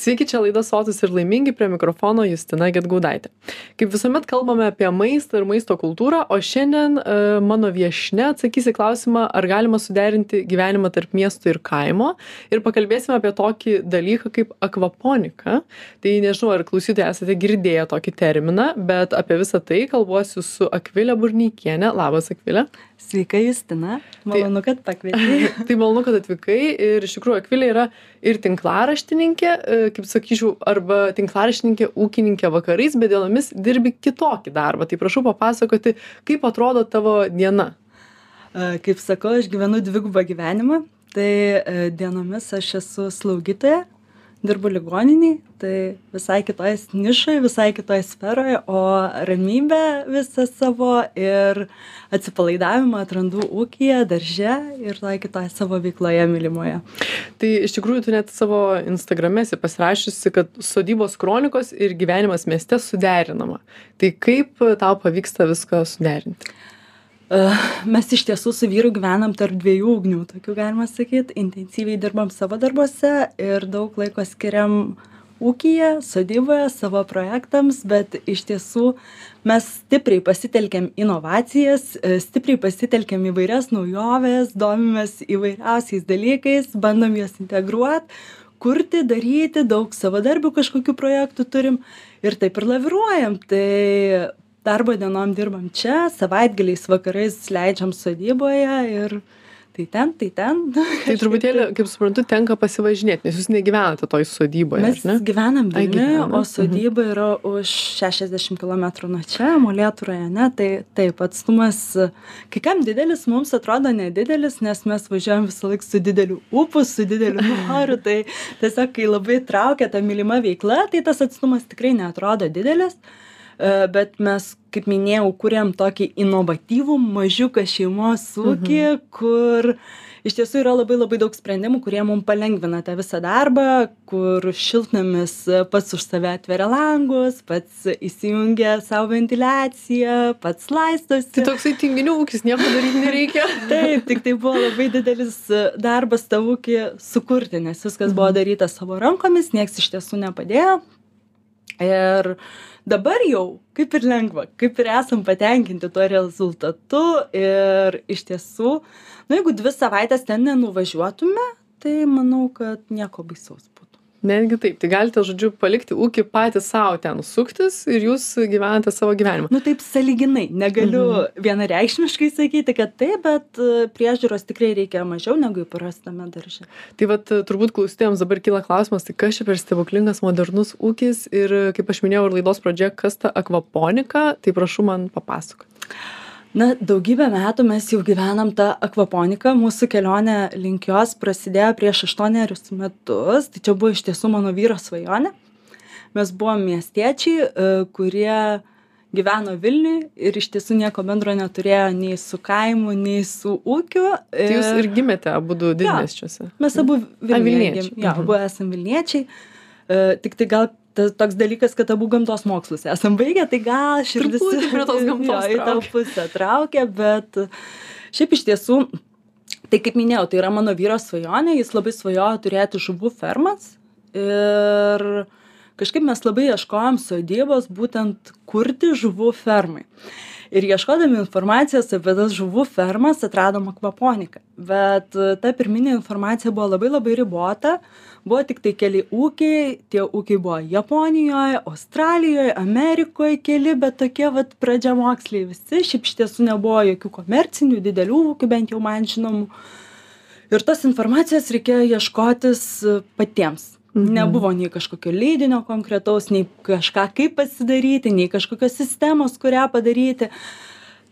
Sveiki, čia laida Sotus ir laimingi prie mikrofono Justina Getgaudaitė. Kaip visuomet kalbame apie maistą ir maisto kultūrą, o šiandien e, mano viešne atsakys į klausimą, ar galima suderinti gyvenimą tarp miesto ir kaimo. Ir pakalbėsime apie tokį dalyką kaip akvaponika. Tai nežinau, ar klausytojai esate girdėję tokį terminą, bet apie visą tai kalbuosiu su Akvilė Burnykienė. Labas, Akvilė. Sveika, Justina. Malonu, kad pakvietei. tai malonu, kad atvykai. Ir iš tikrųjų, Akvilė yra ir tinklaraštininkė, e, kaip sakyčiau, arba tinklaraštininkė, ūkininkė vakarais, bet dienomis dirbi kitokį darbą. Tai prašau papasakoti, kaip atrodo tavo diena. E, kaip sakau, aš gyvenu dvigubą gyvenimą. Tai e, dienomis aš esu slaugytoja, dirbu ligoninėj tai visai kitoj nišoj visai kitoj sferoj o ramybę visą savo ir atsipalaidavimą atrandu ūkyje darže ir toj kitoj savo veikloje mylimoje. Tai iš tikrųjų tu net savo instagrame esi pasirašiusi kad sodybos kronikos ir gyvenimas mieste suderinama. Tai kaip tau pavyksta viską suderinti mes iš tiesų su vyru gyvenam tarp dviejų ugnių, tokių galima sakyti, intensyviai dirbam savo darbuose ir daug laiko skiriam ūkyje, sodyboje, savo projektams, bet iš tiesų mes stipriai pasitelkiam inovacijas, e, stipriai pasitelkiam įvairias naujoves, domimės įvairiausiais dalykais, bandom juos integruoti, kurti, daryti, daug savo darbių kažkokių projektų turim ir taip ir laviruojam. Tai darbo dienom dirbam čia savaitgaliais vakarais leidžiam sodyboje ir tai ten tai ten. Tai truputėlį kaip suprantu tenka pasivažinėt nes jūs negyvenate toj sodyboj mes gyvenam vilniuj o mhm. sodyba yra už šešiasdešim kilometrų nuo čia molėtų rajone. Tai taip atstumas kai kam didelis mums atrodo nedidelis nes mes važiuojam visąlaik su dideliu ūpu su dideliu noru. Tai tiesiog kai labai traukia ta mylima veikla tai tas atstumas tikrai neatrodo didelis bet mes, kaip minėjau, kuriam tokį inovatyvų mažiuką šeimos ūkį, mhm. kur iš tiesų yra labai labai daug sprendimų, kurie mums palengvina tą visą darbą, kur šiltnamis pats už save atveria langus, pats įsijungia savo ventiliaciją, pats laistosi. Tai toksai tinginių ūkis, nieko daryti nereikia. Taip, tik tai buvo labai didelis darbas tą ūkį sukurti, nes viskas buvo mhm. daryta savo rankomis, nieks iš tiesų nepadėjo. Ir dabar jau kaip ir lengva kaip ir esam patenkinti tuo rezultatu ir iš tiesų nu jeigu dvi savaites ten nenuvažiuotume tai manau kad nieko baisaus netgi taip tai galite žodžiu palikti ūkį patys sau ten suktis ir jūs gyvenate savo gyvenimą. Nu taip sąlyginai negaliu mhm. vienareikšmiškai sakyti kad taip bet e, priežiūros tikrai reikia mažiau negu įprastame darže. Tai vat e, turbūt klausytojams dabar kyla klausimas tai kas čia per stebuklingas modernus ūkis ir kaip aš minėjau ir laidos pradžioje kas ta akvaponika tai prašau man papasakot na daugybę metų mes jau gyvenam ta akvaponika mūsų kelionė link jos prasidėjo prieš aštuonerius metus. Tai čia buvo iš tiesų mano vyro svajonė. Mes buvom miestiečiai e, kurie gyveno vilniuj ir iš tiesų nieko bendro neturėjo nei su kaimu nei su ūkiu. Tai jūs ir gimėte abudu didmiesčiuose. Mes abu vilniuje gim jo abu esam vilniečiai. E, tiktai gal tas toks dalykas kad abu gamtos mokslus esam baigę tai gal širdis prie tos gamtos jo, į tą pusę traukia bet šiaip iš tiesų tai kaip minėjau tai yra mano vyro svajonė jis labai svajojo turėti žuvų fermas ir kažkaip mes labai ieškojom sodybos būtent kurti žuvų fermai. Ir ieškodami informacijos apie tas žuvų fermas atradom akvaponiką. Bet ta pirminė informacija buvo labai labai ribota buvo tiktai keli ūkiai tie ūkiai buvo japonijoj australijoj amerikoj keli bet tokie vat pradžiamoksliai visi šiaip iš tiesų nebuvo jokių komercinių didelių ūkių bent jau man žinomų. Ir tos informacijos reikėjo ieškotis patiems. Mhm. nebuvo nei kažkokio leidinio konkretaus nei kažką kaip pasidaryti nei kažkokios sistemos kurią padaryti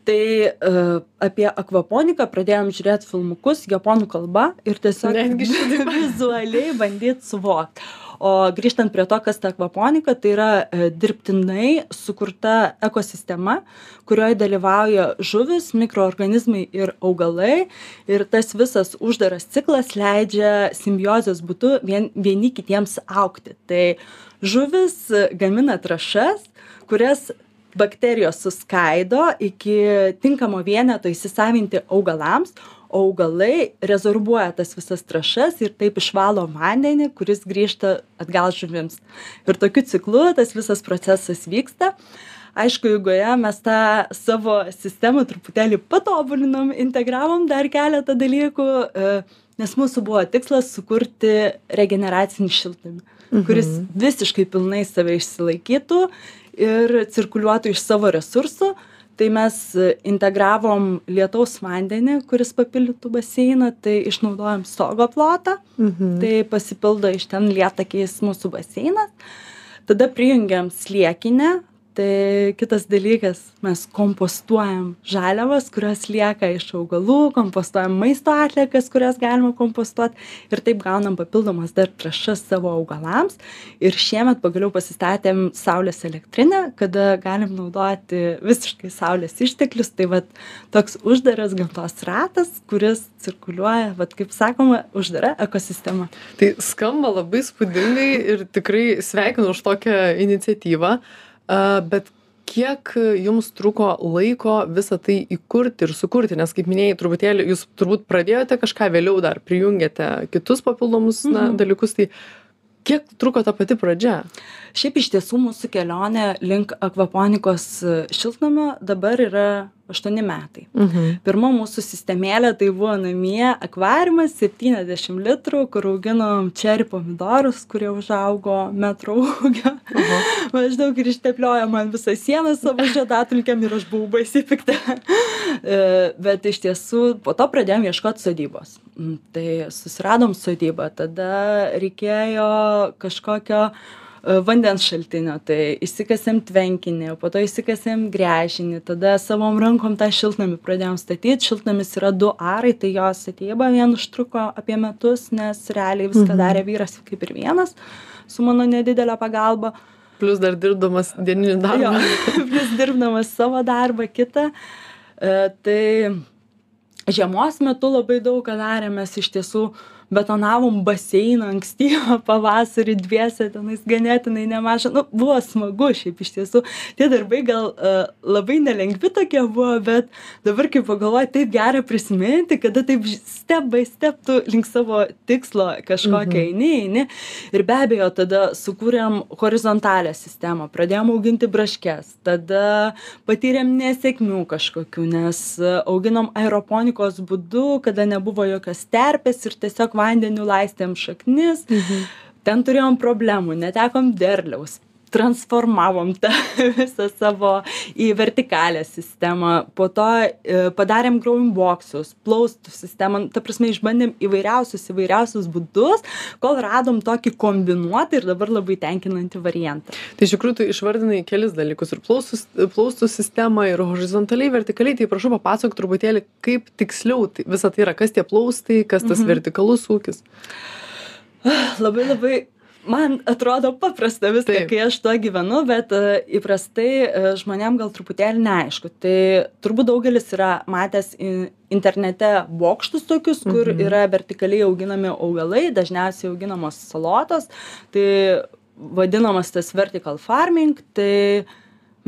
tai uh, apie akvaponiką pradėjom žiūrėt filmukus japonų kalba ir tiesiog vizualiai bandyt suvokt. O grįžtant prie to kas ta akvaponika tai yra e, dirbtinai sukurta ekosistema kurioj dalyvauja žuvys mikroorganizmai ir augalai. Ir tas visas uždaras ciklas leidžia simbiozės būdu vien vieni kitiems augti. Tai žuvys gamina trąšas kurias bakterijos suskaido iki tinkamo vieneto įsisavinti augalams o augalai rezorbuoja tas visas trąšas ir taip išvalo vandenį kuris grįžta atgal žuvims. Ir tokiu ciklu tas visas procesas vyksta. Aišku eigoje mes tą savo sistemą truputėlį patobulinom integravom dar keletą dalykų e, nes mūsų buvo tikslas sukurti regeneracinį šiltnamį kuris visiškai pilnai save išsilaikytų ir cirkuliuotų iš savo resursų tai mes integravom lietaus vandenį kuris papildytų baseiną tai išnaudojam stogo plotą tai pasipildo iš ten lietakiais mūsų baseinas. Tada prijungiam slėkinę tai kitas dalykas mes kompostuojam žaliavas kurios lieka iš augalų kompostuojam maisto atliekas kurias galima kompostuot ir taip gaunam papildomas dar trąšas savo augalams. Ir šiemet pagaliau pasistatėm saulės elektrinę kada galim naudoti visiškai saulės išteklius. Tai vat toks uždaras gamtos ratas kuris cirkuliuoja vat kaip sakoma uždara ekosistema. Tai skamba labai įspūdingai ir tikrai sveikinu už tokią iniciatyvą a bet kiek jums truko laiko visa tai įkurti ir sukurti nes kaip minėjai truputėlį jūs turbūt pradėjote kažką vėliau dar prijungėte kitus papildomus na Mhm. dalykus tai kiek truko ta pati pradžia šiaip iš tiesų mūsų kelionė link akvaponikos šiltnamio dabar yra aštuoni metai. Mhm. Pirma mūsų sistemėlė tai buvo namie akvariumas septyniasdešim litrų kur auginom čeri pomidorus kurie užaugo metro ūgio. Aha. Maždaug ir ištepliojo man visą sieną savo žiedadulkėm ir aš buvau baisiai pikta. E, bet iš tiesų po to pradėjom ieškot sodybos. Mm, tai susiradom sodybą tada reikėjo kažkokio vandens šaltinio tai išsikasėm tvenkinį po to išsikasėm gręžinį tada savom rankom tą šiltnamį pradėjom statyt šiltnamis yra du arai tai jo statyba vien užtruko apie metus nes realiai viską Mhm. darė vyras kaip ir vienas su mano nedidele pagalba. Plius dar dirbdamas dieninį jo darbą vis dirbdamas savo darbą kitą. E, tai žiemos metu labai daug ką darėm mes iš tiesų betonavom baseiną ankstyvą pavasarį dviese tenais ganėtinai nemažą. Nu buvo smagu šiaip iš tiesų. Tie darbai gal e, labai nelengvi tokie buvo bet dabar kai pagalvoju taip gera prisiminti kada taip step by step tu link savo tikslo kažkokio eini eini. Ir be abejo tada sukūrėm horizontalią sistemą pradėjom auginti braškes tada patyrėm nesėkmių kažkokių nes e, auginom aeroponikos būdu kada nebuvo jokios terpės ir tiesiog vandeniu laistėm šaknis. Ten turėjom problemų netekom derliaus transformavom tą visą savo į vertikalią sistemą. Po to e, padarėm growing boxus plaustų sistemą ta prasme išbandėm įvairiausius įvairiausius būdus kol radom tokį kombinuotą ir dabar labai tenkinantį variantą. Tai iš tikrųjų tu išvardinai kelis dalykus ir plaustus plaustų sistemą ir horizontaliai vertikaliai. Tai prašau papasakok truputėlį kaip tiksliau tai visa tai yra. Kas tie plaustai kas tas Mhm. vertikalus ūkis? Labai labai man atrodo paprasta viską kai aš tuo gyvenu bet e, įprastai e, žmonėm gal truputėlį neaišku tai turbūt daugelis yra matęs internete bokštus tokius kur Mhm. yra vertikaliai auginami augalai dažniausiai auginamos salotos tai vadinamas tas vertical farming tai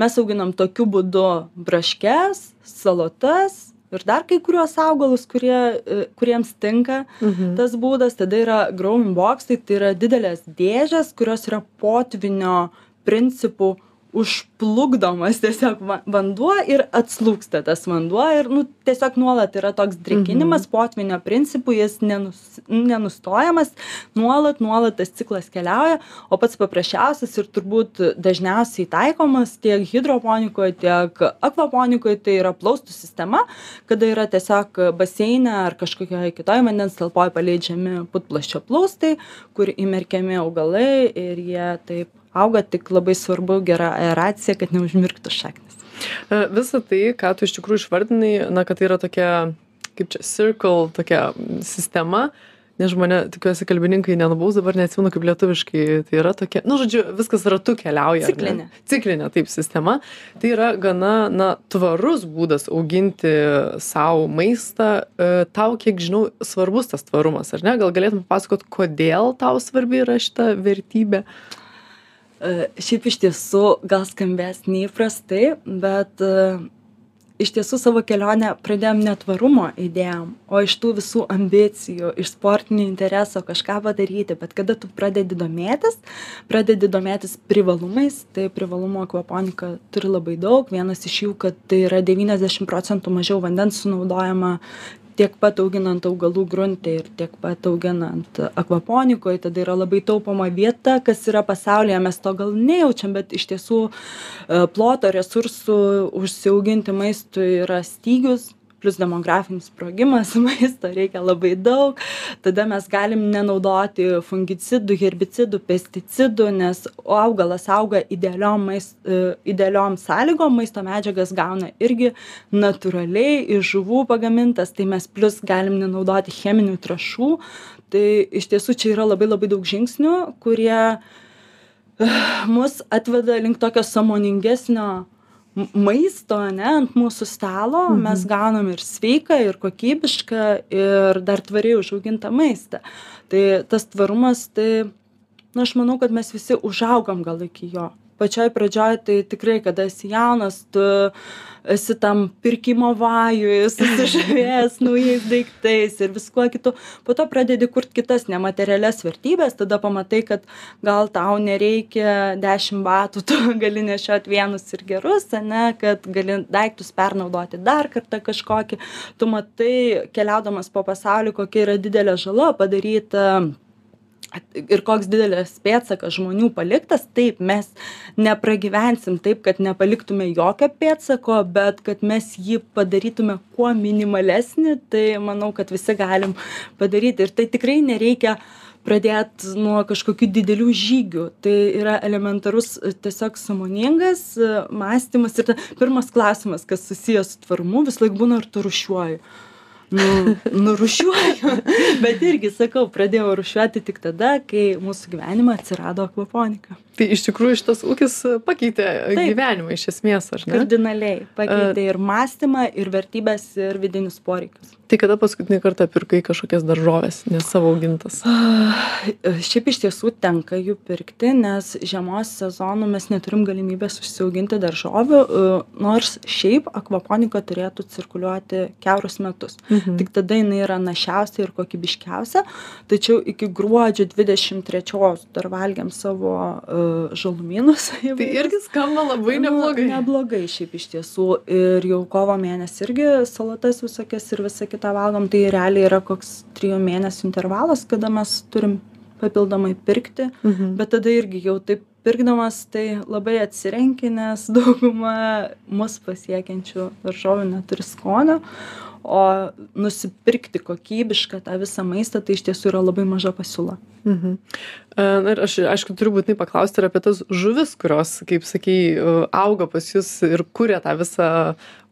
mes auginam tokiu būdu braškes salotas ir dar kai kuriuos augalus kurie e, kuriems tinka Mhm. tas būdas tada yra growing boxai tai yra didelės dėžės kurios yra potvynio principu užplukdomas tiesiog va vanduo ir atslūgsta tas vanduo ir nu tiesiog nuolat yra toks drėkinimas potvynio principu jis nenus nenustojamas nuolat nuolat tas ciklas keliauja o pats paprasčiausias ir turbūt dažniausiai taikomas tiek hidroponikoj tiek akvaponikoj tai yra plaustų sistema kada yra tiesiog baseine ar kažkokioj kitoj vandens talpoj paleidžiami putplasčio plaustai kur įmerkiami augalai ir jie taip auga tik labai svarbu gera aeracija kad neužmirktų šaknys E, Visa tai, ką tu iš tikrųjų išvardinai, na, kad tai yra tokia, kaip čia, circle, tokia sistema, nes mane, tikiuosi, kalbininkai nenubaus, dabar neatsimenu kaip lietuviškai, tai yra tokia, nu, žodžiu, viskas ratu keliauja. Ciklinė. Ciklinė, taip, sistema. Tai yra gana, na, tvarus būdas auginti savo maistą. E, Tau, kiek žinau, svarbus tas tvarumas, ar ne? Gal galėtum papasakot, kodėl tau svarbi yra šita vertybė? E, šiaip iš tiesų gal skambės neįprastai bet e, iš tiesų savo kelionę pradėjom ne tvarumo idėjom o iš tų visų ambicijų iš sportinio intereso kažką padaryti. Bet kada tu pradedi domėtis pradedi domėtis privalumais tai privalumų akvoponika turi labai daug. Vienas iš jų kad tai yra devyniasdešim procentų mažiau vandens sunaudojama tiek pat auginant augalų grunte ir tiek pat auginant akvaponikoj tada yra labai taupoma vieta kas yra pasaulyje mes to gal nejaučiam bet iš tiesų e, ploto resursų užsiauginti maistui yra stygius plius demografinis sprogimas maisto reikia labai daug. Tada mes galim nenaudoti fungicidų herbicidų pesticidų nes augalas auga idealiom mais e, idealiom sąlygom maisto medžiagas gauna irgi natūraliai iš žuvų pagamintas tai mes plius galim nenaudoti cheminių trąšų. Tai iš tiesų čia yra labai labai daug žingsnių kurie mus atveda link tokio sąmoningesnio maisto ane ant mūsų stalo mhm. mes gaunam ir sveiką ir kokybišką ir dar tvariai užaugintą maistą tai tas tvarumas tai nu aš manau kad mes visi užaugom gal iki jo pačioj pradžioj tai tikrai kada esi jaunas tu esi tam pirkimo vajuj susižavėjęs naujais daiktais ir viskuo kitu. Po to pradedi kurt kitas nematerialias vertybes tada pamatai kad gal tau nereikia dešim batų tu gali nešiot vienus ir gerus ane kad gali daiktus pernaudoti dar kartą kažkokį. Tu matai keliaudamas po pasaulį kokia yra didelė žala padaryta ir koks didelis pėdsakas žmonių paliktas taip mes nepragyvensim taip kad nepaliktume jokio pėdsako bet kad mes jį padarytume kuo minimalesnį tai manau kad visi galim padaryti. Ir tai tikrai nereikia pradėt nuo kažkokių didelių žygių. Tai yra elementarus tiesiog sąmoningas mąstymas. Ir pirmas klausimas kas susiję su tvarumu visąlaik būna ar tu rūšiuoji nu nu rūšiuoju bet irgi sakau pradėjau rūšiuoti tik tada kai mūsų gyvenime atsirado akvaponika. Tai iš tikrųjų šitas ūkis pakeitė gyvenimą iš esmės ar ne? Kardinaliai pakeitė ir mąstymą ir vertybes ir vidinius poreikius. Tai kada paskutinį kartą pirkai kažkokias daržoves ne savo augintas? Šiaip iš tiesų tenka jų pirkti nes žiemos sezonu mes neturim galimybės užsiauginti daržovių nors šiaip akvaponika turėtų cirkuliuoti kiaurus metus. Mhm. Tik tada jinai yra našiausia ir kokybiškiausia. Tačiau iki gruodžio 23 dar valgiam savo uh, žalumynus. Tai irgi skamba labai nu, neblogai. Nu, neblogai šiaip iš tiesų. Ir jau kovo mėnesį irgi salatas visokias ir visą kitą valgom. Tai realiai yra koks trijų mėnesių intervalas, kada mes turim papildomai pirkti. Mhm. Bet tada irgi jau taip pirkdamas tai labai atsirenki, nes dauguma mus pasiekiančių daržovių neturi skonio o nusipirkti kokybišką tą visą maistą tai iš tiesų yra labai maža pasiūla. Mhm. E, na ir aš, aišku, turiu būtinai paklausti ir apie tas žuvis, kurios, kaip sakai, e, auga pas jūs ir kuria tą visą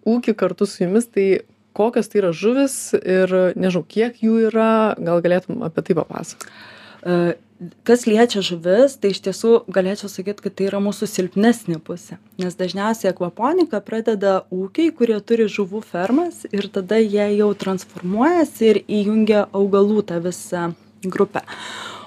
ūkį kartu su jumis. Tai kokios tai yra žuvis ir nežinau, kiek jų yra, gal galėtum apie tai papasakoti? Kas liečia žuvis tai iš tiesų galėčiau sakyt kad tai yra mūsų silpnesnė pusė. Nes dažniausiai akvaponika pradeda ūkiai kurie turi žuvų fermas ir tada jie jau transformuojasi ir įjungia augalų tą visą grupę.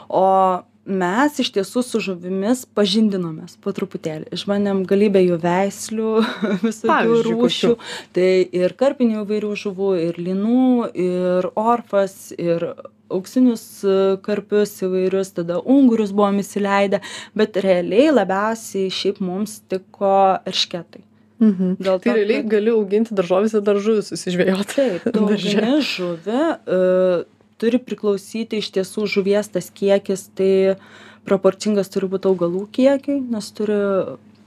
O mes iš tiesų su žuvimis pažindinomės po truputėlį. Išbandėm galybę jų veislių visokių rūšių. tai ir karpinių įvairių žuvų ir lynų ir orfas ir auksinius e, karpius įvairius tada ungurius buvom įsileidę bet realiai labiausiai šiaip mums tiko eršketai Mhm. Dėl tai to, realiai gali auginti daržovės ir dar žuvis susižvėjoti. Taip, tu augini žuvį, uh, turi priklausyti iš tiesų žuvies tas kiekis, tai proporcingas turi būti augalų kiekiai, nes turi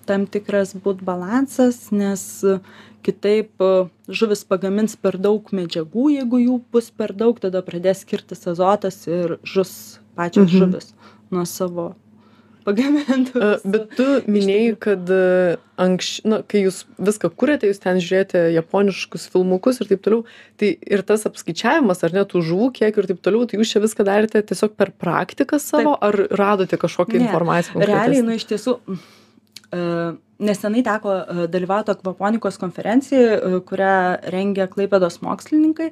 tam tikras būt balansas, nes kitaip e, žuvis pagamins per daug medžiagų jeigu jų bus per daug tada pradės skirtis azotas ir žus pačios Mhm. žuvys nuo savo pagamintų E, Bet tu minėjai, kad anksčiau, na, kai jūs viską kūrėte, jūs ten žiūrėjote japoniškus filmukus ir taip toliau, tai ir tas apskaičiavimas, ar net žuvų kiek ir taip toliau, tai jūs čia viską darėte tiesiog per praktiką savo, ar radote kažkokią Ne, informaciją? realiai nu iš tiesų e, nesenai teko e, dalyvauti akvaponikos konferencijai, e, kurią rengia Klaipėdos mokslininkai.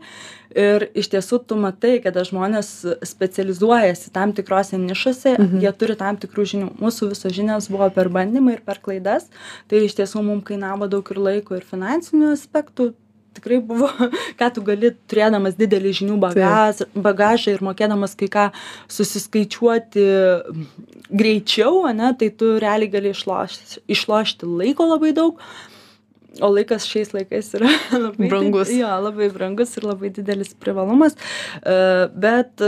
Ir iš tiesų tu matai, kada žmonės specializuojasi tam tikrose nišose, mhm. jie turi tam tikrų žinių. Mūsų visos žinios buvo per bandymą ir per klaidas. Tai iš tiesų mums kainavo daug ir laiko, ir finansinių aspektų tikrai buvo ką tu gali turėdamas didelį žinių bagaž, bagažą ir mokėdamas kai ką susiskaičiuoti greičiau, ne, tai tu realiai gali išlošti, išlošti laiko labai daug. O laikas šiais laikais yra labai brangus. Jo, labai brangus ir labai didelis privalumas. E, bet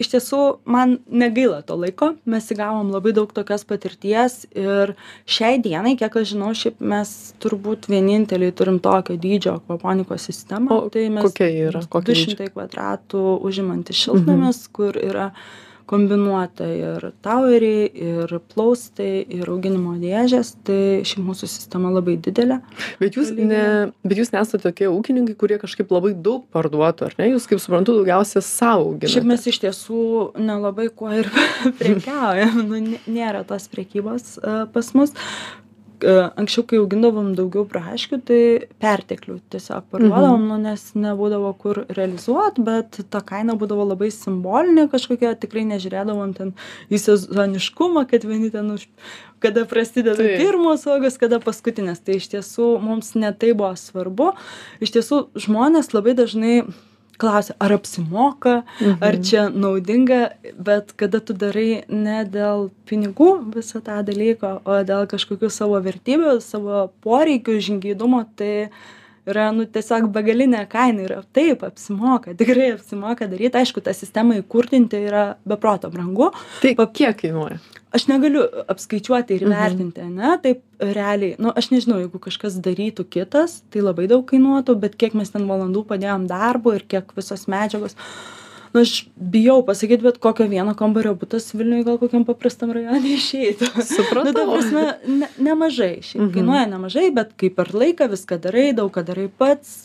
iš tiesų man negaila to laiko. Mes įgavom labai daug tokios patirties ir šiai dienai kiek aš žinau šiaip mes turbūt vieninteliai turim tokio dydžio akvaponikos sistemą. Tai mes kokia yra? Kokio du šimtai kvadratų užimantis šiltnamis kur yra kombinuota ir taueriai ir plaustai ir auginimo dėžės tai šiaip mūsų sistema labai didelė. Bet jūs ne bet jūs nesat tokie ūkininkai kurie kažkaip labai daug parduotų ar ne? Jūs kaip suprantu daugiausia sau auginate. Šiaip mes iš tiesų nelabai kuo ir prekiaujam nu nėra tos prekybos e, pas mus anksčiau kai augindavom daugiau braškių tai perteklių tiesiog parduodavom mhm. nu nes nebūdavo kur realizuot bet ta kaina būdavo labai simbolinė kažkokia tikrai nežiūrėdavom ten į sezoniškumą kad vieni ten už kada prasideda pirmos uogos kada paskutinės. Tai iš tiesų mums ne tai buvo svarbu. Iš tiesų žmonės labai dažnai klausia ar apsimoka ar mhm. čia naudinga bet kada tu darai ne dėl pinigų visą tą dalyką o dėl kažkokių savo vertybių savo poreikių žingeidumo tai yra nu tiesiog begalinė kaina ir taip apsimoka tikrai apsimoka daryt. Aišku tą sistemą įkurdinti yra be proto brangu. Tai kiek kainuoja? Aš negaliu apskaičiuoti ir įvertinti ane taip realiai. Nu aš nežinau jeigu kažkas darytų kitas tai labai daug kainuotų bet kiek mes ten valandų padėjom darbo ir kiek visos medžiagos nu aš bijau pasakyt bet kokio vieno kambario butas vilniuj gal kokiam paprastam rajone išeitų. Nu ta prasme ne nemažai. Šiaip Mhm. kainuoja nemažai bet kai per laiką viską darai daug ką darai pats.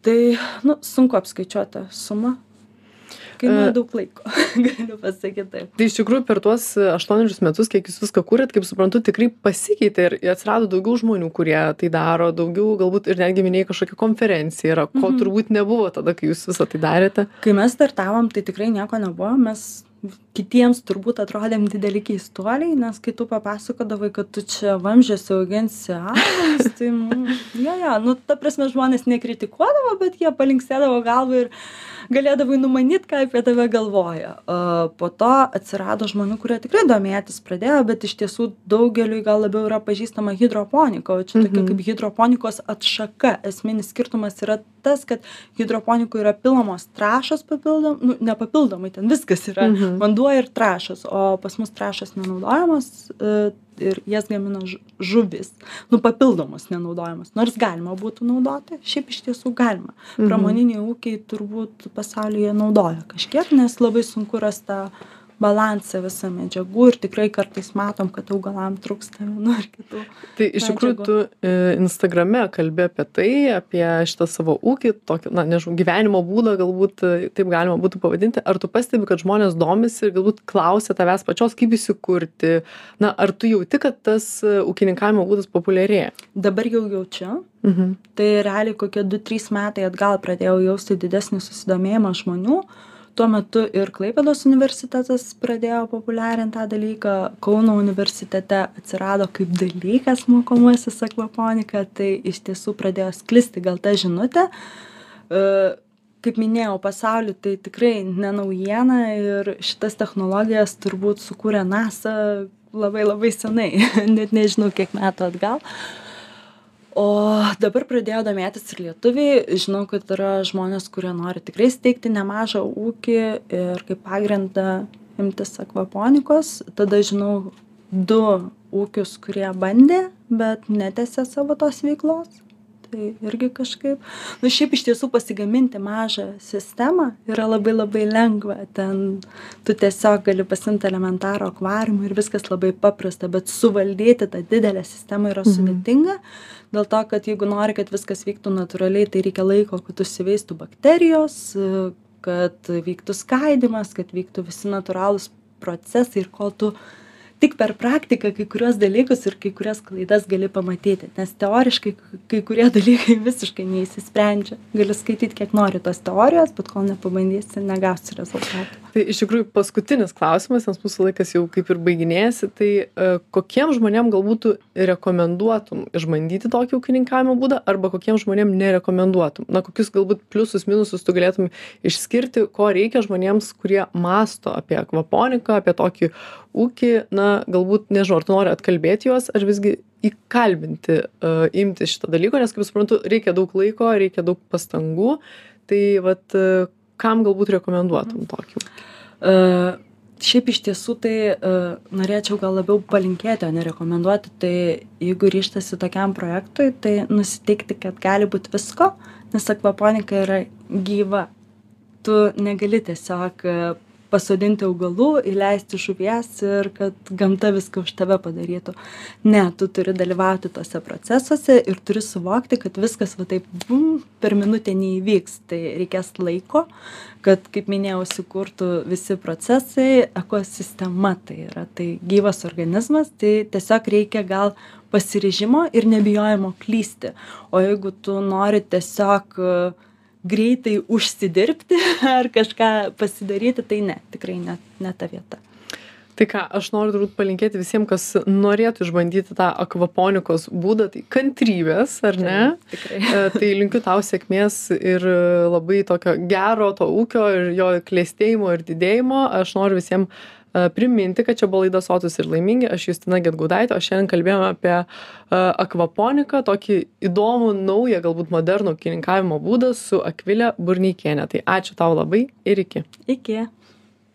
Tai nu sunku apskaičiuot tą sumą kainuoja E, daug laiko galiu pasakyt taip tai iš tikrųjų per tuos aštuonerius metus kiek jūs viską kūrėt kaip suprantu tikrai pasikeitė ir atsirado daugiau žmonių kurie tai daro daugiau galbūt ir netgi minėjai kažkokia konferencija yra ko Mhm. turbūt nebuvo tada kai jūs visą tai darėte kai mes startavom tai tikrai nieko nebuvo mes kitiems turbūt atrodėm dideli keistuoliai nes kai tu papasakodavai kad tu čia vamzdžiuose auginsi augalus tai nu jo jo nu ta prasme žmonės nekritikuodavo bet jie palinksėdavo galva ir galėdavai numanyt ką apie tave galvoja o po to atsirado žmonių kurie tikrai domėtis pradėjo bet iš tiesų daugeliui gal labiau yra pažįstama hidroponika o čia tokia Mhm. kaip hidroponikos atšaka esminis skirtumas yra tas kad hidroponikoj yra pilamos trąšos papildom nu ne papildomai ten viskas yra Mhm. vanduo ir trąšos o pas mus trąšos nenaudojamos e, ir jas gamina žu žuvys nu papildomos nenaudojamos nors galima būtų naudoti šiaip iš tiesų galima Mhm. pramoniniai ūkiai turbūt pasaulyje naudoja kažkiek nes labai sunku rast tą balansą visą medžiagų ir tikrai kartais matom kad augalam trūksta vienų ar kitų tai iš tikrųjų tu e, instagrame kalbi apie tai apie šitą savo ūkį tokį na nežinau gyvenimo būdą galbūt e, taip galima būtų pavadinti. Ar tu pastebi kad žmonės domisi ir galbūt klausia tavęs pačios kaip įsikurti? Na ar tu jauti kad tas e, ūkininkavimo būdas populiarėja? Dabar jau jaučiu. Mhm. Tai realiai kokie du trys metai atgal pradėjau jausti didesnį susidomėjimą žmonių tuo metu ir klaipėdos universitetas pradėjo populiarint tą dalyką kauno universitete atsirado kaip dalykas mokomasis akvaponika tai iš tiesų pradėjo sklisti gal ta žinutė. E, kaip minėjau pasauly tai tikrai ne naujiena ir šitas technologijas turbūt sukūrė nasa labai labai senai net nežinau kiek metų atgal o dabar pradėjo domėtis ir lietuviai. Žinau kad yra žmonės kurie nori tikrai steigti nemažą ūkį ir kaip pagrindą imtis akvaponikos. Tada žinau du ūkius kurie bandė bet netęsė savo tos veiklos tai irgi kažkaip. Nu šiaip iš tiesų pasigaminti mažą sistemą yra labai labai lengva. Ten tu tiesiog gali pasiimt elementarų akvariumą ir viskas labai paprasta bet suvaldyti tą didelę sistemą yra Mhm. sudėtinga. Dėl to kad jeigu nori kad viskas vyktų natūraliai tai reikia laiko kad užsiveistų bakterijos kad vyktų skaidymas kad vyktų visi natūralūs procesai ir kol tu tik per praktiką kai kuriuos dalykus ir kai kurias klaidas gali pamatyti nes teoriškai kai kurie dalykai visiškai neišsisprendžia gali skaityt kiek nori tos teorijos bet kol nepabandysi negausi rezultatų tai iš tikrųjų paskutinis klausimas nes mūsų laikas jau kaip ir baiginėjasi. Tai e, kokiem žmonėm galbūt tu rekomenduotum išbandyti tokį ūkininkavimo būdą arba kokiem žmonėm nerekomenduotum? Na kokius galbūt pliusus minusus tu galėtum išskirti ko reikia žmonėms kurie mąsto apie akvaponiką apie tokį ūkį. Na galbūt nežinau ar tu nori atkalbėti juos ar visgi įkalbinti uh, imtis šito dalyko nes kaip suprantu reikia daug laiko reikia daug pastangų. Tai vat uh, kam galbūt rekomenduotum tokį ūkį uh, šiaip iš tiesų tai uh, norėčiau gal labiau palinkėti, o ne rekomenduoti. Tai jeigu ryštasi tokiam projektui, tai nusiteikti, kad gali būti visko, nes akvaponika yra gyva. Tu negali tiesiog pasodinti augalų įleisti žuvies ir kad gamta viską už tave padarytų. Ne tu turi dalyvauti tuose procesuose ir turi suvokti kad viskas va taip bum per minutę neįvyks. Tai reikės laiko kad kaip minėjau įsikurtų visi procesai ekosistema tai yra. Tai gyvas organizmas tai tiesiog reikia gal pasiryžimo ir nebijojimo klysti. O jeigu tu nori tiesiog greitai užsidirbti ar kažką pasidaryti, tai ne, tikrai ne, ne ta vieta. Tai ką, aš noriu turbūt palinkėti visiems, kas norėtų išbandyti tą akvaponikos būdą, tai kantrybės, ar ne? Tai, tikrai. E, tai linkiu tau sėkmės ir labai tokio gero to ūkio ir jo klėstėjimo ir didėjimo. Aš noriu visiems priminti, kad čia buvo laida Sotus ir laimingi, aš Justina Getgudaitė, o šiandien kalbėjome apie akvaponiką, tokį įdomų, naują, galbūt modernų kininkavimo būdą su Akvilė Burneikienė. Tai ačiū tau labai ir iki. Iki.